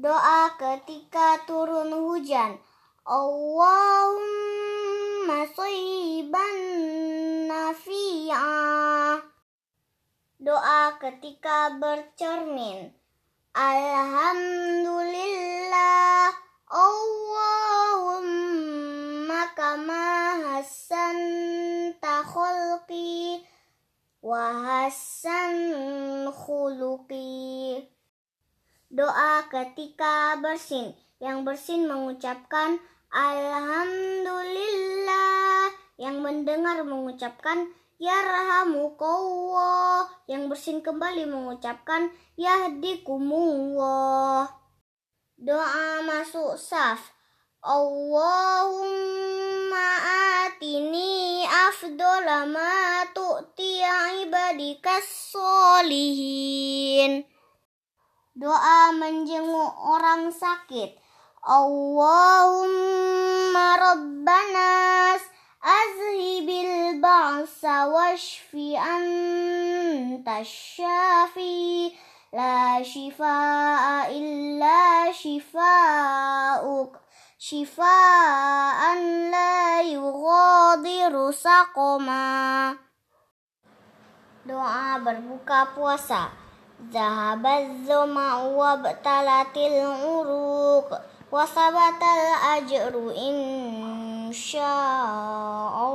Doa ketika turun hujan. Allahumma sayyiban nafi'a. Doa ketika bercermin. Alhamdulillah. Allahumma kama hassanta khulqi wa hassan khuluqi. Doa ketika bersin. Yang bersin mengucapkan Alhamdulillah. Yang mendengar mengucapkan Yarhamukallah. Yang bersin kembali mengucapkan Yahdikumullah. Doa masuk saf. Allahumma atini afdola ma tu'ti ibadikas solihin. Doa menjenguk orang sakit. Allahumma rabbanas azhibil ba'sa washfi anta syafi. La shifaa illa shifauk. Shifaan la yughadiru saqoma Doa berbuka puasa ذهب الظمأ وابتلت العروق وثبت الأجر إن شاء